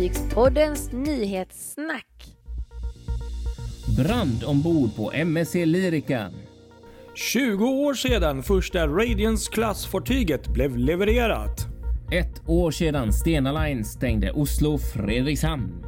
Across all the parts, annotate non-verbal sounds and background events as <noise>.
Fartygspoddens nyhetssnack. Brand ombord på MSC Lyrica. 20 år sedan första Radiance klassfartyget blev levererat. Ett år sedan Stena Line stängde Oslo-Fredrikshamn.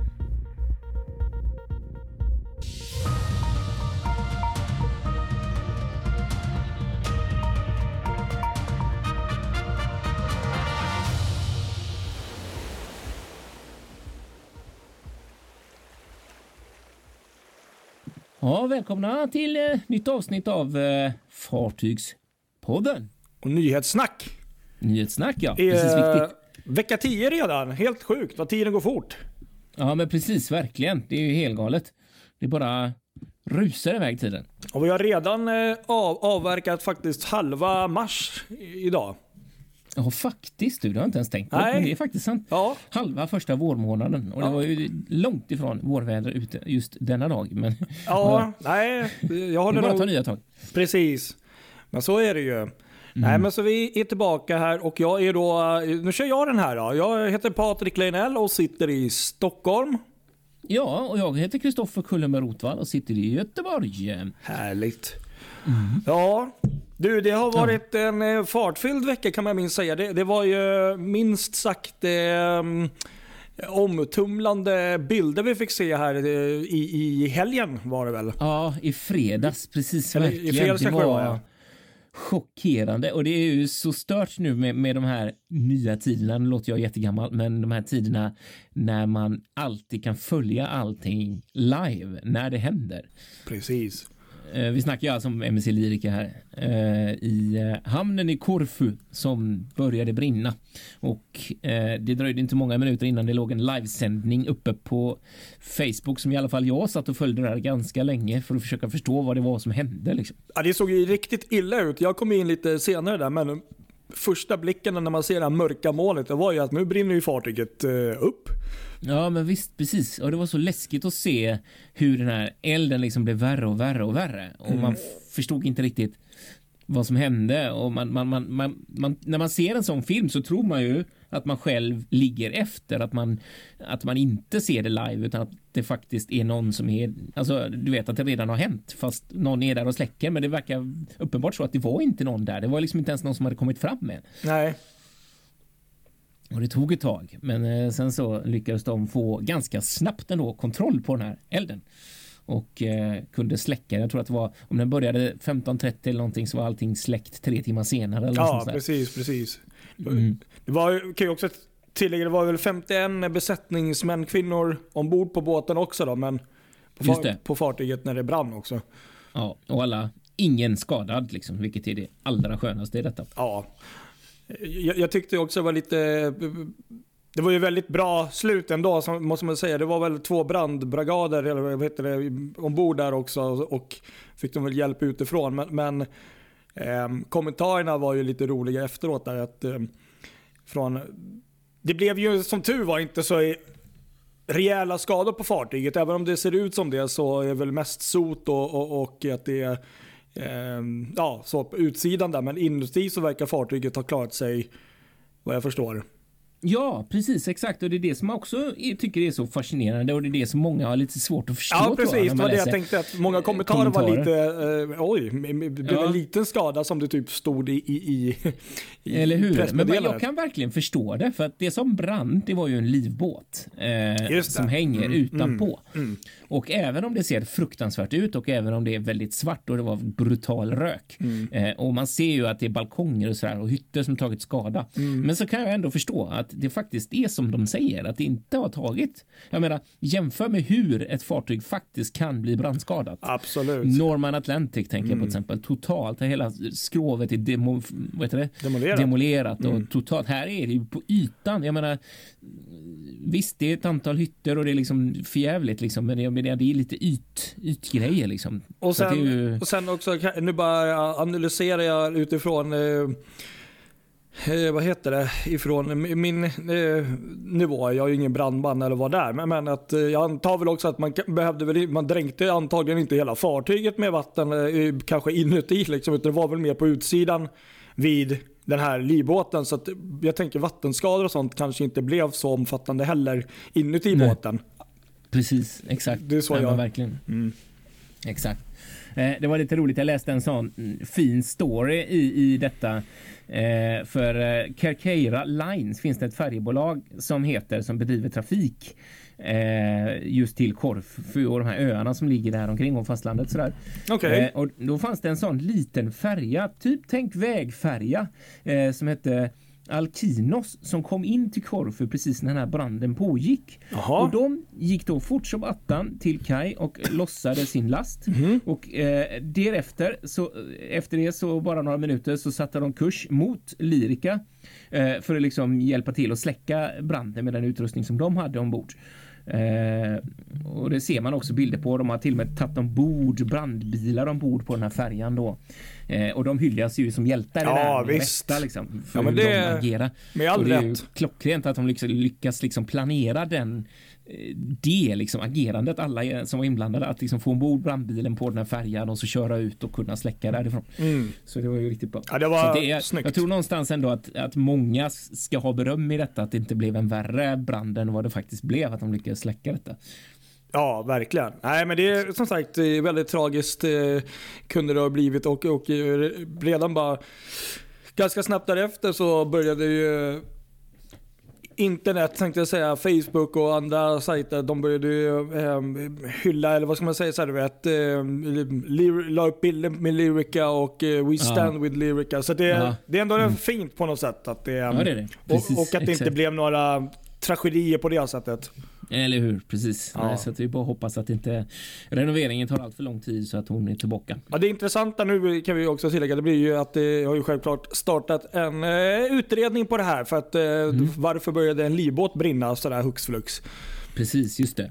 Ja, välkomna till eh, nytt avsnitt av eh, Fartygspodden. Och nyhetssnack. Nyhetssnack ja, är precis viktigt. vecka 10 redan. Helt sjukt vad tiden går fort. Ja, men precis verkligen. Det är ju helgalet. Det är bara rusar iväg tiden. Och vi har redan eh, av, avverkat faktiskt halva mars idag. Ja, faktiskt du. Det har jag inte ens tänkt på. Nej. Men det är faktiskt sant. Ja. Halva första vårmånaden. Och det Ja. var ju långt ifrån vårväder ute just denna dag. Men Ja, <laughs> nej. Jag det håller bara att ta nog... nya tag. Precis. Men så är det ju. Nej men så vi är tillbaka här och jag är då, nu kör jag den här då. Jag heter Patrik Leinell och sitter i Stockholm. Ja, och jag heter Kristoffer Kullenberg Rotvall och sitter i Göteborg. Härligt. Ja, du det har varit en eh, fartfylld vecka kan man minst säga. Det, det var ju minst sagt eh, omtumlande bilder vi fick se här eh, i, i helgen var det väl? Ja, i fredags. Precis Eller i verkligen. fredags det kanske det var var, ja. chockerande. Och det är ju så stört nu med, med de här nya tiderna. Nu låter jag jättegammal, men de här tiderna när man alltid kan följa allting live när det händer. Precis. Eh, vi snackar ju alltså om MSC Lyrica här eh, i eh, hamnen i Korfu som började brinna och det dröjde inte många minuter innan det låg en livesändning uppe på Facebook som i alla fall jag satt och följde där ganska länge för att försöka förstå vad det var som hände. Liksom. Ja, det såg ju riktigt illa ut. Jag kom in lite senare där men första blicken när man ser det här mörka molnet det var ju att nu brinner ju fartyget eh, upp. Ja, men visst, precis. Och det var så läskigt att se hur den här elden liksom blev värre och värre och värre. Och man f- förstod inte riktigt vad som hände. Och man, man, man, man, man, när man ser en sån film så tror man ju att man själv ligger efter. Att man, att man inte ser det live utan att det faktiskt är någon som är... Alltså, du vet att det redan har hänt fast någon är där och släcker. Men det verkar uppenbart så att det var inte någon där. Det var liksom inte ens någon som hade kommit fram med. Nej. Och det tog ett tag, men eh, sen så lyckades de få ganska snabbt ändå kontroll på den här elden. Och eh, kunde släcka, jag tror att det var, om den började 15.30 eller någonting så var allting släckt tre timmar senare. Eller Ja, precis, precis. Mm. Det var, kan ju också tillägga, det var väl 51 besättningsmän, kvinnor ombord på båten också då, men på, far, det. på fartyget när det brann också. Ja, och alla, ingen skadad liksom, vilket är det allra skönaste i detta. Ja. Jag, jag tyckte också det var lite... Det var ju väldigt bra slut ändå, måste man säga. Det var väl två brandbrigader eller vad heter det, ombord där också och fick de väl hjälp utifrån. Men, men ehm, kommentarerna var ju lite roliga efteråt där. Att, ehm, från, det blev ju som tur var inte så rejäla skador på fartyget. Även om det ser ut som det så är det väl mest sot och, och, och att det är eh, ja, så på utsidan där. Men inuti så verkar fartyget ha klarat sig vad jag förstår. Ja, precis, exakt. Och det är det som jag också tycker är så fascinerande och det är det som många har lite svårt att förstå. Ja jag, precis, det var det jag tänkte. Att många kommentarer, var kommentarer. lite, eh, oj, blev Ja. en liten skada som det typ stod i, i, i, Eller hur? Men jag kan verkligen förstå det, för att det som brann, det var ju en livbåt eh, som hänger Mm, utanpå. mm. Och även om det ser fruktansvärt ut och även om det är väldigt svart och det var brutal rök Mm. eh, och man ser ju att det är balkonger och sådär och hytter som tagit skada. Mm. Men så kan jag ändå förstå att det faktiskt är som de säger, att det inte har tagit. Jag menar, jämför med hur ett fartyg faktiskt kan bli brandskadat. Absolut. Norman Atlantic tänker jag på till exempel. Totalt, hela skrovet är demo, vad heter det? Demolerat. demolerat och totalt. Här är det ju på ytan. Jag menar, visst det är ett antal hytter och det är liksom förjävligt liksom, men det, men det är lite yt, ytgrejer liksom. Och sen, ju, och sen också, nu bara analyserar jag utifrån, eh, eh, vad heter det, ifrån min- eh, nivå. Jag är ju ingen brandman eller vad det är. Men, men att, eh, jag antar väl också att man behövde väl, man dränkte antagligen inte hela fartyget med vatten, eh, kanske inuti liksom, utan det var väl mer på utsidan vid den här livbåten. Så att jag tänker vattenskador och sånt kanske inte blev så omfattande heller inuti Nej. båten. Precis, exakt. Det är så Nej, jag- verkligen. Mm. Exakt. Eh, det var lite roligt. Jag läste en sån mm, fin story i, i detta. Eh, för eh, Carqueira Lines finns det ett färjebolag som heter som bedriver trafik eh, just till Korfu och de här öarna som ligger där omkring och fastlandet sådär. Okej. Eh, och då fanns det en sån liten färja, typ tänk vägfärja eh, som hette Alkinos som kom in till Korfu precis när den här branden pågick. Jaha. Och de gick då fort som attan till kaj och lossade sin last. Mhm. Och eh, därefter, så, efter det så bara några minuter så satte de kurs mot Lyrica eh, för att liksom hjälpa till att släcka branden med den utrustning som de hade ombord. Eh, och det ser man också bilder på. De har till och med tagit ombord brandbilar ombord på den här färjan då. Eh, och de hyllas ju som hjältar i Ja, det med visst. bästa, liksom, för Ja, men hur det- de agerar. Med all och det är ju klockrent att de lyckas liksom planera den det liksom agerandet alla som var inblandade att liksom få ombord brandbilen på den här färjan och så köra ut och kunna släcka därifrån. Mm. Så det var ju riktigt bra. Ja, det var så det är, snyggt. jag tror någonstans ändå att, att många ska ha beröm i detta att det inte blev en värre brand än vad det faktiskt blev att de lyckades släcka detta. Ja, verkligen. Nej, men det är som sagt eh, väldigt tragiskt eh, kunde det ha blivit och, och eh, redan bara ganska snabbt därefter så började ju internet tänkte jag säga, Facebook och andra sajter, de började ju eh, hylla, eller vad ska man säga, så här, du vet, eh, la upp bilder med Lyrica och eh, We Stand With Lyrica. Så det, Ja. det är ändå fint på något sätt. Att det, Ja, det är det. Precis, och, och att det inte exakt. blev några tragedier på det sättet. Eller hur? Precis. Ja. Nej, så att vi bara hoppas att inte renoveringen tar allt för lång tid så att hon är tillbaka. Ja, det intressanta nu kan vi också tillägga, det blir ju att det har ju självklart startat en eh, utredning på det här. För att eh, Mm. varför började en livbåt brinna sådär hux flux? Precis, just det.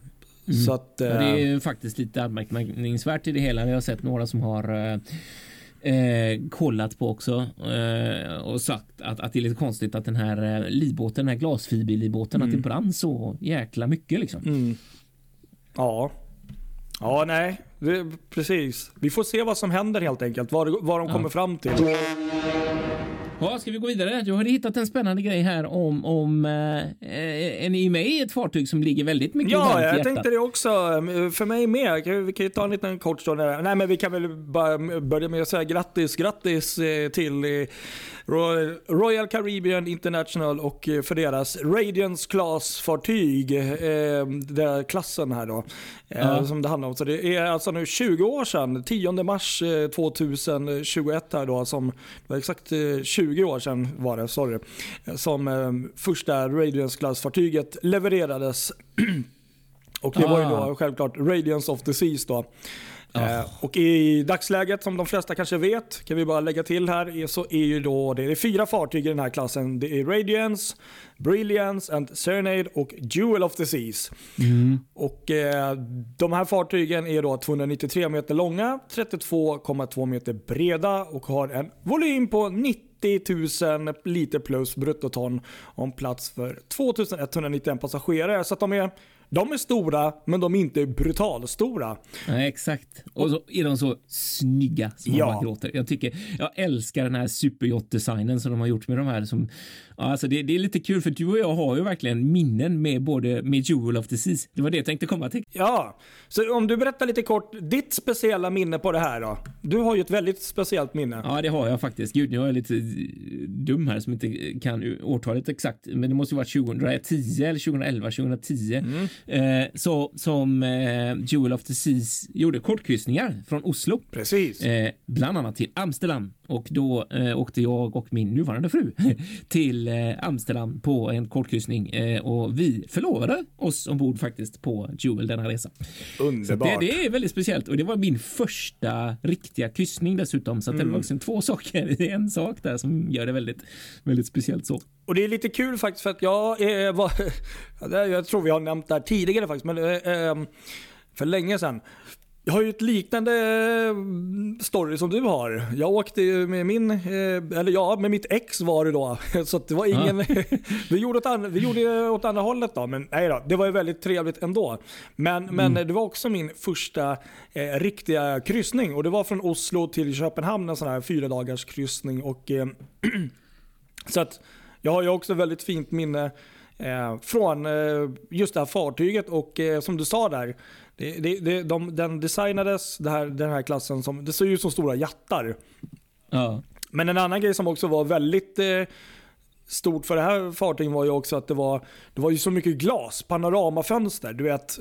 Så att, eh, Ja, det är ju faktiskt lite anmärkningsvärt i det hela. Jag har sett några som har eh, kollat på också eh, och sagt att, att det är lite konstigt att den här eh, livbåten, den här glasfiberlivbåten, att det brann så jäkla mycket liksom. mm. Ja. Ja, nej. Det, precis. Vi får se vad som händer helt enkelt. Vad, vad de Ja. kommer fram till. Ja, ska vi gå vidare? Du har hittat en spännande grej här om, om eh, en i mig ett fartyg som ligger väldigt mycket Ja, i jag tänkte det också. För mig med. Vi- kan ju ta en liten kort stund. Nej, men vi kan väl bara börja med att säga grattis, grattis eh, till eh, Royal- Caribbean International och eh, för deras Radiance Class-fartyg. eh, Den klassen här då. Ja. Som det handlar om. Så det är alltså nu 20 år sedan, 10 mars eh, 2021 här då. Som, var exakt eh, 20 år sedan var det, sorry. Som eh, första Radiance Class-fartyget levererades. <clears throat> Och det var ju Ah. då självklart Radiance of the Seas då. Ah. Eh, och i dagsläget, som de flesta kanske vet, kan vi bara lägga till här, är, så är ju då det är fyra fartyg i den här klassen. Det är Radiance, Brilliance, and Serenade och Jewel of the Seas. Mm. Och eh, de här fartygen är då 293 meter långa, 32,2 meter breda och har en volym på 90 000 liter plus bruttoton och en plats för 2191 passagerare. Så att de är, de är stora, men de är inte brutalstora. Ja, exakt. Och så är de så snygga som Ja. man bara gråter. Jag tycker, jag älskar den här superyacht-designen som de har gjort med de här. Som, ja, alltså det, det är lite kul för du och jag har ju verkligen minnen med både med Jewel of the Seas. Det var det jag tänkte komma till. Ja, så om du berättar lite kort ditt speciella minne på det här då. Du har ju ett väldigt speciellt minne. Ja, det har jag faktiskt. Gud, nu är jag lite eh, dum här som inte kan årtalet exakt, men det måste ju varit 2010 eller 2011, 2010. Eh, så som eh, Jewel of the Seas gjorde kortkryssningar från Oslo. Precis. Eh, bland annat till Amsterdam och då eh, åkte jag och min nuvarande fru <laughs> till eh, Amsterdam på en kortkryssning eh, och vi förlovade oss ombord faktiskt på Jewel denna resa. Underbart. det, det är väldigt speciellt och det var min första riktiga kryssning dessutom så att det var liksom två saker <laughs> i en sak där som gör det väldigt, väldigt speciellt så. Och det är lite kul faktiskt för att jag eh, var, <laughs> ja, det- jag tror vi har nämnt det här tidigare faktiskt, men eh, eh, för länge sedan. Jag har ju ett liknande eh, story som du har. Jag åkte ju med min, eh, eller ja, med mitt ex var det då. <laughs> Så det var ingen, <laughs> vi, gjorde åt andra, vi gjorde åt andra hållet då. Men nej då, det var ju väldigt trevligt ändå. Men, men det var också min första eh, riktiga kryssning och det var från Oslo till Köpenhamn, en sån här fyra dagars kryssning. Och, eh, <clears throat> Så att jag har ju också väldigt fint minne från eh, just det här fartyget och eh, som du sa där, det, det, det, de, den designades, det här, den här klassen, som, det ser ut som stora jattar. Ja. Men en annan grej som också var väldigt eh, stort för det här fartyget var ju också att det var, det var ju så mycket glas, panoramafönster. Du vet,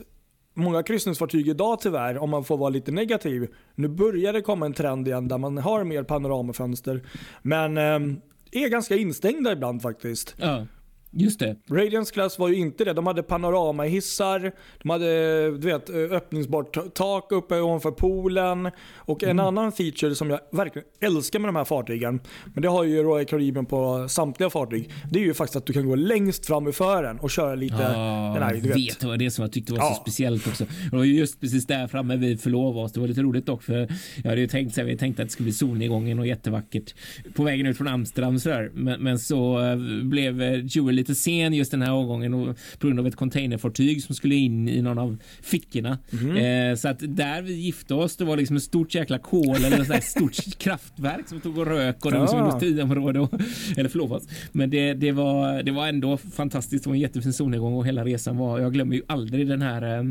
många kryssningsfartyg idag tyvärr, om man får vara lite negativ, nu börjar det komma en trend igen där man har mer panoramafönster. Men eh, är ganska instängda ibland faktiskt. ja, just det. Radiance Class var ju inte det. De hade panoramahissar, de hade du vet, öppningsbart ta- tak uppe ovanför poolen. Och en annan feature som jag verkligen älskar med de här fartygen, men det har ju Royal Caribbean på samtliga fartyg, det är ju faktiskt att du kan gå längst fram i fören och köra lite den här, du vet. vet. det var det som jag tyckte var Ja. så speciellt också. Det var ju just precis där framme vi förlovade oss. Det var lite roligt dock för jag hade ju tänkt så här, vi tänkte att det skulle bli solnedgången och jättevackert på vägen ut från Amsterdam så där. Men, men så eh, blev eh, Joel lite sen just den här avgången och på grund av ett containerfartyg som skulle in i någon av fickorna. Mhm. Eh, så att där vi gifte oss, det var liksom ett stort jäkla kol eller ett <laughs> stort kraftverk som tog och rök och det var som industriområde och, eller förlovas. Men det, det, var, det var ändå fantastiskt. Det var en jättefin solnedgång och hela resan var. Jag glömmer ju aldrig den här eh,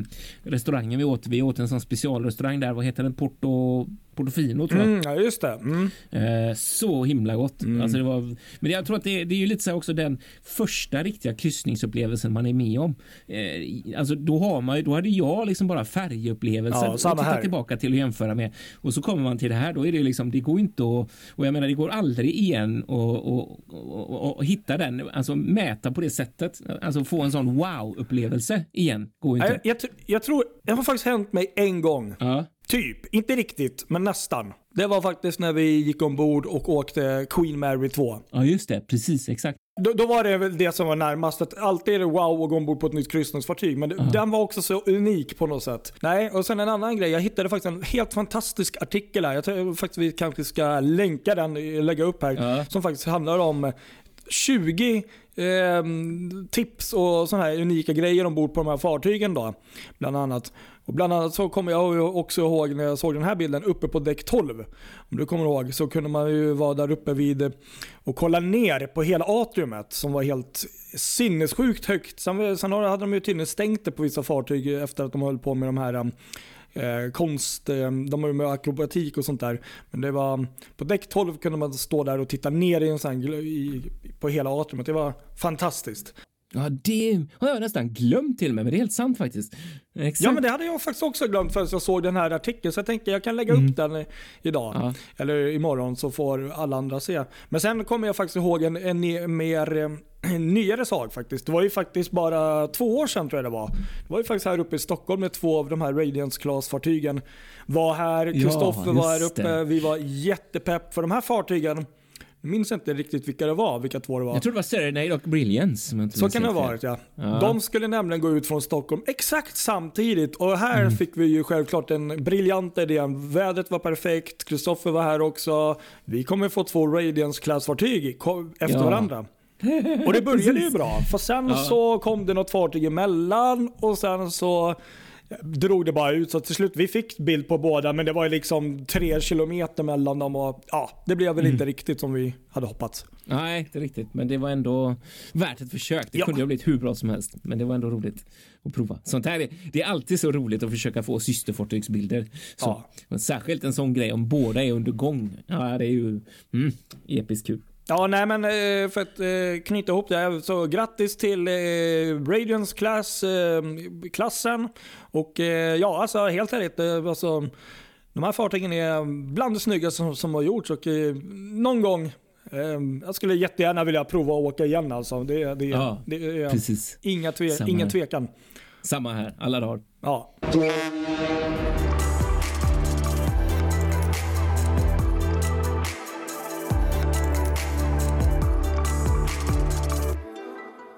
restaurangen vi åt. Vi åt en sån specialrestaurang där. Vad heter den? Porto, Portofino tror jag. Mm, ja, just det. Mm. Eh, så himla gott. Alltså det var, men jag tror att det, det är ju lite så här också den första riktiga kryssningsupplevelsen man är med om. Eh, alltså då har man då hade jag liksom bara färgupplevelsen Ja, att titta här. tillbaka till och jämföra med. Och så kommer man till det här, då är det liksom, det går inte att, och jag menar det går aldrig igen och, och, och, och, och hitta den, alltså mäta på det sättet, alltså få en sån wow-upplevelse igen, går Jag, inte. jag, tr- jag tror, det har faktiskt hänt mig en gång. Ja. Typ, inte riktigt, men nästan. Det var faktiskt när vi gick ombord och åkte Queen Mary 2. ja, just det, precis, exakt. Då, då var det väl det som var närmast. Att alltid är det wow att gå ombord på ett nytt kryssningsfartyg. Men det, den var också så unik på något sätt. Nej, och sen en annan grej. Jag hittade faktiskt en helt fantastisk artikel här. Jag tror faktiskt vi kanske ska länka den, lägga upp här. Ja. Som faktiskt handlar om 20 eh, tips och sådana här unika grejer ombord på de här fartygen då. Bland annat. Och bland annat så kommer jag också ihåg när jag såg den här bilden uppe på däck 12. Om du kommer ihåg så kunde man ju vara där uppe vid eh, och kolla ner på hela atriumet som var helt sinnessjukt högt. Sen, sen hade de ju tydligen stängt det på vissa fartyg efter att de höll på med de här eh, eh konst, eh, de har ju med akrobatik och sånt där. Men det var, på däck 12 kunde man stå där och titta ner i en sån här, i, på hela atriumet. Det var fantastiskt. Ja, det har jag nästan glömt till och med, men det är helt sant faktiskt. Exakt. Ja men det hade jag faktiskt också glömt förrän jag såg den här artikeln. Så jag tänker jag kan lägga upp den idag. Ja. Eller imorgon så får alla andra se. Men sen kommer jag faktiskt ihåg en, en ne- mer eh, en nyare sak faktiskt. Det var ju faktiskt bara två år sedan tror jag det var. Det var ju faktiskt här uppe i Stockholm när två av de här Radiance Class-fartygen var här. Kristoffer var här uppe. det. Vi var jättepepp för de här fartygen. Jag minns inte riktigt vilka det var, vilka två det var. Jag tror det var Serenade och Brilliance. Så kan det ha varit ja. Ja. De skulle nämligen gå ut från Stockholm exakt samtidigt och här Mm. fick vi ju självklart en briljant idé. Vädret var perfekt, Kristoffer var här också. Vi kommer få två Radiance klassfartyg ko- efter Ja. varandra. Och det började ju <laughs> bra. För sen Ja. så kom det något fartyg emellan och sen så drog det bara ut. Så till slut, vi fick bild på båda men det var ju liksom tre kilometer mellan dem och ja, det blev Mm. väl inte riktigt som vi hade hoppats. Nej, inte riktigt. Men det var ändå värt ett försök. Det Ja. kunde ha blivit hur bra som helst. Men det var ändå roligt att prova. Sånt här är, det är alltid så roligt att försöka få systerfartygsbilder. Så. Ja. Särskilt en sån grej om båda är under gång. Ja, det är ju mm, episkt kul. Ja, nej men eh, för att eh, knyta ihop det här, så grattis till eh, Radiance class, klassen. Och ja, alltså helt ärligt, alltså, de här fartygen är bland det snyggaste som, som har gjorts och någon gång jag skulle jättegärna vilja prova att åka igen alltså. Det, det, Ja, det är Precis. inga tve, ingen tvekan. Samma här, alla dagar. Ja.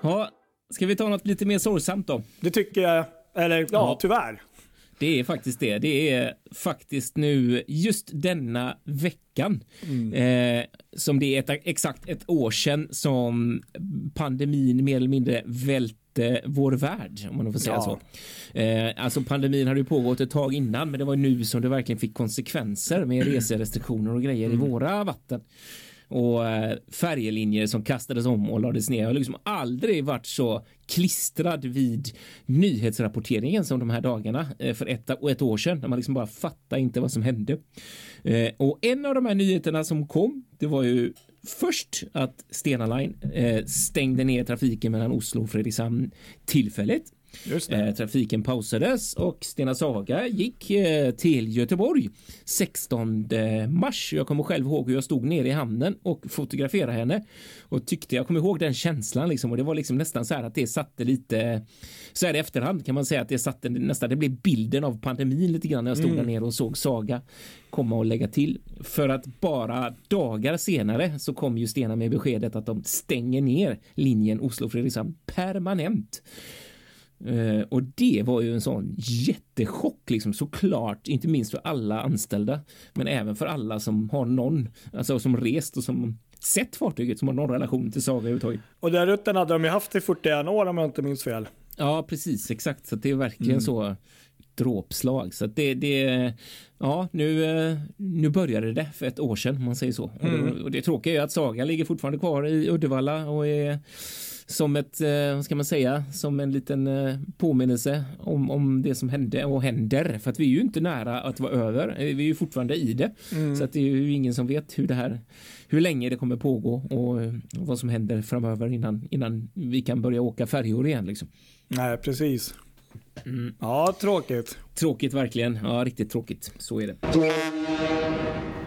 Ja, ska vi ta något lite mer sorgsamt då? Det tycker jag, eller ja, Ja. tyvärr. Det är faktiskt det. Det är faktiskt nu just denna veckan eh, som det är ett, exakt ett år sedan som pandemin mer eller mindre välte vår värld, om man får säga Ja. så. Eh, alltså pandemin hade ju pågått ett tag innan, men det var nu som det verkligen fick konsekvenser med <clears throat> reserestriktioner och grejer i våra vatten och eh, färjelinjer som kastades om och lades ner. Jag har liksom aldrig varit så klistrad vid nyhetsrapporteringen som de här dagarna eh, för ett, ett år sedan när man liksom bara fattade inte vad som hände. Eh, och en av de här nyheterna som kom, det var ju först att Stena Line stängde ner trafiken mellan Oslo och Fredrikshamn tillfälligt. Eh, trafiken pausades och Stena Saga gick eh, till Göteborg 16 mars. Jag kommer själv ihåg hur jag stod nere i hamnen och fotograferade henne och tyckte jag kommer ihåg den känslan liksom och det var liksom nästan så här att det satte lite så här i efterhand kan man säga att det satte nästan det blev bilden av pandemin lite grann när jag stod mm. där nere och såg Saga komma och lägga till för att bara dagar senare så kom ju Stena med beskedet att de stänger ner linjen Oslo Fredrikshamn permanent. Uh, och det var ju en sån jättechock, liksom såklart, inte minst för alla anställda, men även för alla som har någon, alltså som rest och som sett fartyget, som har någon relation till Saga överhuvudtaget. Och den rutten hade de ju haft i 41 år om jag inte minns fel. Ja, precis, exakt, så det är verkligen mm. så dråpslag. Så det, det, ja, nu, eh, nu började det för ett år sedan, om man säger så. Mm. Och, det, och det tråkiga är att Saga ligger fortfarande kvar i Uddevalla och är som ett, eh, vad ska man säga, som en liten eh, påminnelse om, om det som hände och händer. För att vi är ju inte nära att vara över. Eh, vi är ju fortfarande i det. Mm. Så att det är ju ingen som vet hur det här, hur länge det kommer pågå och vad som händer framöver innan, innan vi kan börja åka färjor igen. Liksom. Nej, precis. Mm. Ja, tråkigt. Tråkigt verkligen. Ja, riktigt tråkigt. Så är det.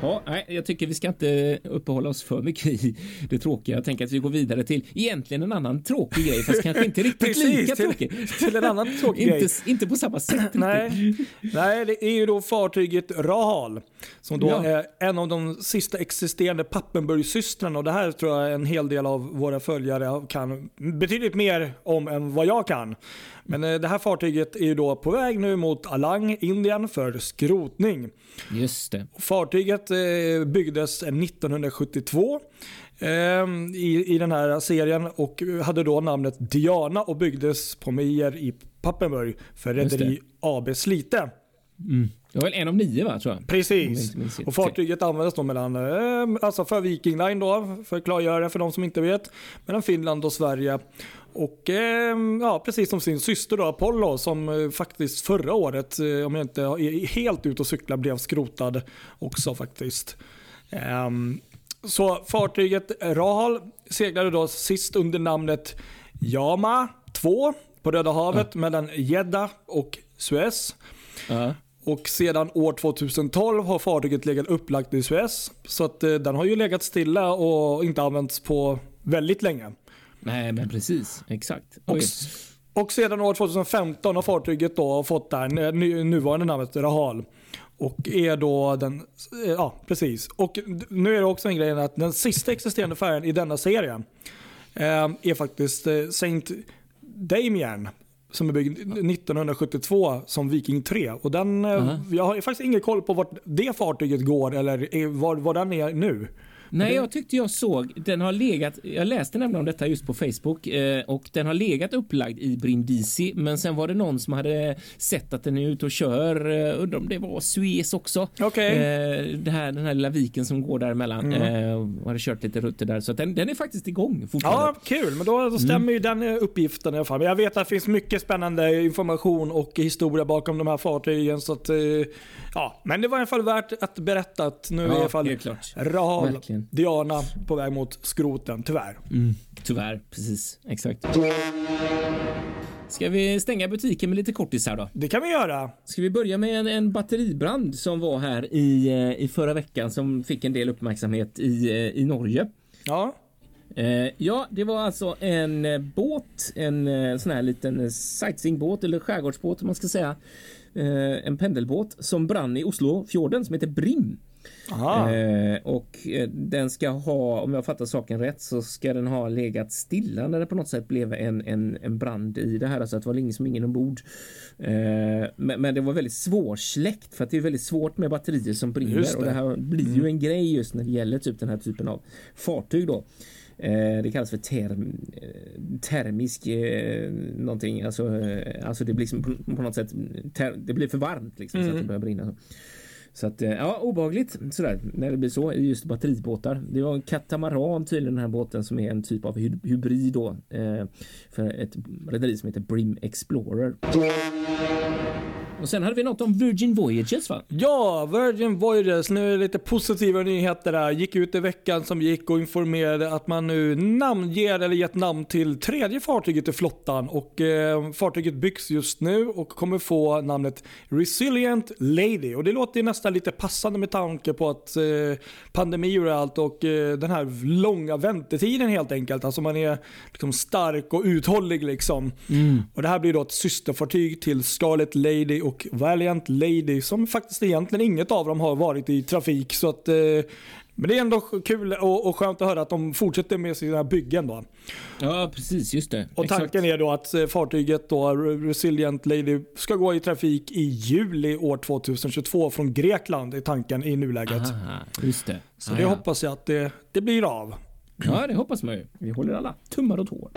Ja, nej, jag tycker vi ska inte uppehålla oss för mycket i det tråkiga. Jag tänker att vi går vidare till egentligen en annan tråkig grej, fast kanske inte <laughs> riktigt Precis, lika till, tråkig. Till en annan tråkig inte, grej. Inte på samma sätt. nej, nej, det är ju då fartyget Rahal som då ja. är en av de sista existerande Pappenburgsystrarna och det här tror jag en hel del av våra följare kan betydligt mer om än vad jag kan. Men eh, det här fartyget är ju då på väg nu mot Alang, Indien för skrotning. Just det. Fartyget eh, byggdes 1972 ehm, i, i den här serien och hade då namnet Diana och byggdes på Meijer i Pappenburg för Rederi AB Slite. Mm. Det var väl en av nio va, tror jag. Precis. Och fartyget användes då mellan, eh, alltså för Viking Line då, för att klargöra för de som inte vet, mellan Finland och Sverige. Och eh, ja, precis som sin syster då, Apollo som eh, faktiskt förra året, eh, om jag inte är helt ute och cyklar, blev skrotad också faktiskt. Ehm, så fartyget Rahal seglade då sist under namnet Yama 2 på Röda havet mm. mellan Jeddah och Suez. Mm. Och sedan år 2012 har fartyget legat upplagt i Suez. Så att den har ju legat stilla och inte använts på väldigt länge. Nej, men precis. Exakt. Och, och sedan år 2015 har fartyget då fått det nuvarande namnet Rahal. Och är då den, ja precis. Och nu är det också en grej att den sista existerande färjan i denna serie eh, är faktiskt eh, Saint Damien som är byggd 1972 som Viking 3. Och den, uh eh, -huh. Jag har faktiskt ingen koll på vart det fartyget går eller var, var den är nu. Nej, jag tyckte jag såg, den har legat, jag läste nämligen om detta just på Facebook eh, och den har legat upplagd i Brindisi men sen var det någon som hade sett att den är ute och kör, eh, undrar om det var Suez också. Okay. Eh, det här, den här lilla viken som går däremellan mm. och hade kört lite rutter där så den, den är faktiskt igång fortfarande. Ja, kul, men då, då stämmer mm. ju den uppgiften i alla fall. Men jag vet att det finns mycket spännande information och historia bakom de här fartygen så att ja, men det var i alla fall värt att berätta att nu ja, är i alla fall Rahal Diana på väg mot skroten, tyvärr. Mm, tyvärr, precis. Exakt. Ska vi stänga butiken med lite kortisar då? Det kan vi göra. Ska vi börja med en, en batteribrand som var här i, eh, i förra veckan som fick en del uppmärksamhet i, eh, i Norge. Ja. Eh, ja, det var alltså en båt, en sån här liten sightseeingbåt eller skärgårdsbåt om man ska säga. Eh, en pendelbåt som brann i Oslofjorden som heter Brim. Eh, och eh, den ska ha, om jag fattar saken rätt, så ska den ha legat stilla när det på något sätt blev en, en, en brand i det här. Alltså att det var liksom ingen ombord. Eh, men, men, det var väldigt svårsläckt för att det är väldigt svårt med batterier som brinner det. och det här blir mm. ju en grej just när det gäller typ den här typen av fartyg då. Det kallas för term, termisk eh, någonting. Alltså, alltså det blir liksom på, något sätt ter, det blir för varmt liksom, mm. så att det mm. börjar brinna. Så att, eh, ja, obehagligt sådär när det blir så i just batteribåtar. Det var en katamaran tydligen den här båten som är en typ av hybrid då eh, för ett rederi som heter Brim Explorer. Och sen hade vi något om Virgin Voyages va? Ja, Virgin Voyages. Nu är det lite positiva nyheter där. Gick ut i veckan som gick och informerade att man nu namnger eller gett namn till tredje fartyget i flottan. Och eh, Fartyget byggs just nu och kommer få namnet Resilient Lady. Och Det låter nästan lite passande med tanke på att eh, pandemier och allt och eh, den här långa väntetiden helt enkelt. Alltså man är liksom stark och uthållig liksom. Mm. Och Det här blir då ett systerfartyg till Scarlet Lady och Valiant Lady som faktiskt egentligen inget av dem har varit i trafik. Så att, eh, men det är ändå kul och, och skönt att höra att de fortsätter med sina byggen. Då. Ja, precis. Just det. Och tanken Exakt. är då att eh, fartyget då, Resilient Lady ska gå i trafik i juli år 2022 från Grekland är tanken i nuläget. Aha, just det. Så Ah, det hoppas jag att det, det blir av. Ja, det hoppas man ju. Vi håller alla tummar och tår.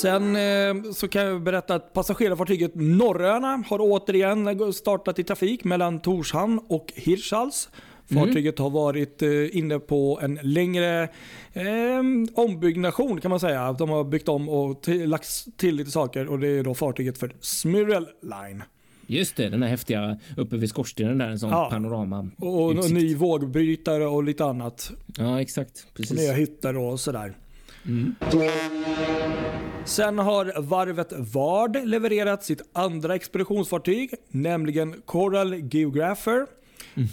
Sen eh, så kan jag berätta att passagerarfartyget Norröna har återigen startat i trafik mellan Torshamn och Hirtshals. Fartyget har varit eh, inne på en längre eh, ombyggnation kan man säga. De har byggt om och till, lagt till lite saker och det är då fartyget för Smyrrel Line. Just det, den här häftiga uppe vid skorstenen där, en sån Ja. panorama. Och, och ny vågbrytare och lite annat. Ja, exakt. Precis. nya hytter och sådär. Mm. Sen har varvet Vard levererat sitt andra expeditionsfartyg, nämligen Coral Geographer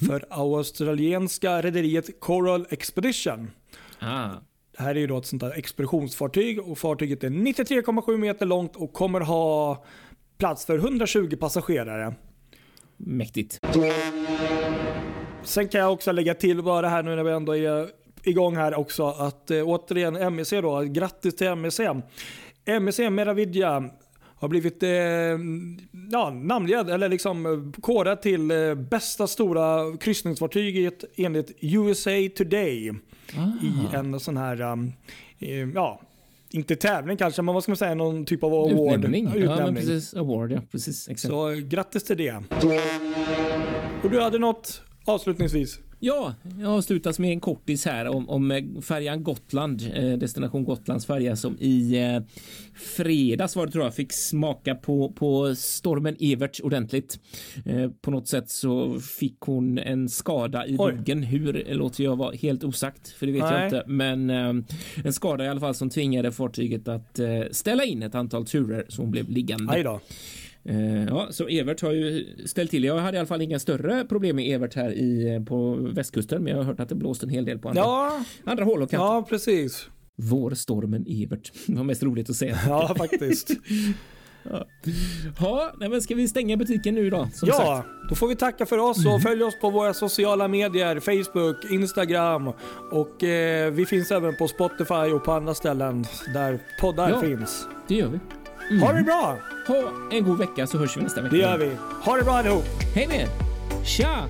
för australienska rederiet Coral Expedition. Ah, Det här är ju då ett sånt där expeditionsfartyg och fartyget är 93,7 meter långt och kommer ha plats för 120 passagerare. mäktigt. Sen kan jag också lägga till bara här nu när vi ändå är igång här också att eh, återigen MEC då, grattis till MEC. MEC Meravidia har blivit eh, ja, namngedd eller liksom eh, korad till eh, bästa stora kryssningsfartyget enligt USA Today Ah. i en sån här, um, eh, ja, inte tävling kanske, men vad ska man säga, någon typ av award. Utnämning. Ja, Utnämning. precis. Award, ja. Precis. Exakt. Så grattis till det. Och du hade något avslutningsvis? Ja, jag avslutas med en kortis här om, om eh, färjan Gotland, eh, destination Gotlands färja som i eh, fredags var det tror jag fick smaka på, på stormen Evert ordentligt. På något sätt så fick hon en skada i Oj. ryggen. Hur låter jag vara helt osagt, för det vet Nej. jag inte. Men en skada i alla fall som tvingade fartyget att ställa in ett antal turer så hon blev liggande. Eh, Ja, så Evert har ju ställt till. Jag hade i alla fall inga större problem med Evert här i, på västkusten, men jag har hört att det blåst en hel del på andra, Ja, andra håll och kanter. ja precis. Vår stormen Evert. <laughs> Det var mest roligt att säga. <laughs> Ja, faktiskt. <laughs> Ja, nej, men ska vi stänga butiken nu då? Som sagt. Ja, då får vi tacka för oss och följ oss på våra sociala medier, Facebook, Instagram och eh, vi finns även på Spotify och på andra ställen där poddar Ja. finns. Det gör vi. Ha det bra! Ha en god vecka så hörs vi nästa vecka. Det gör vi. Ha det bra allihop! Hej med er! Tja!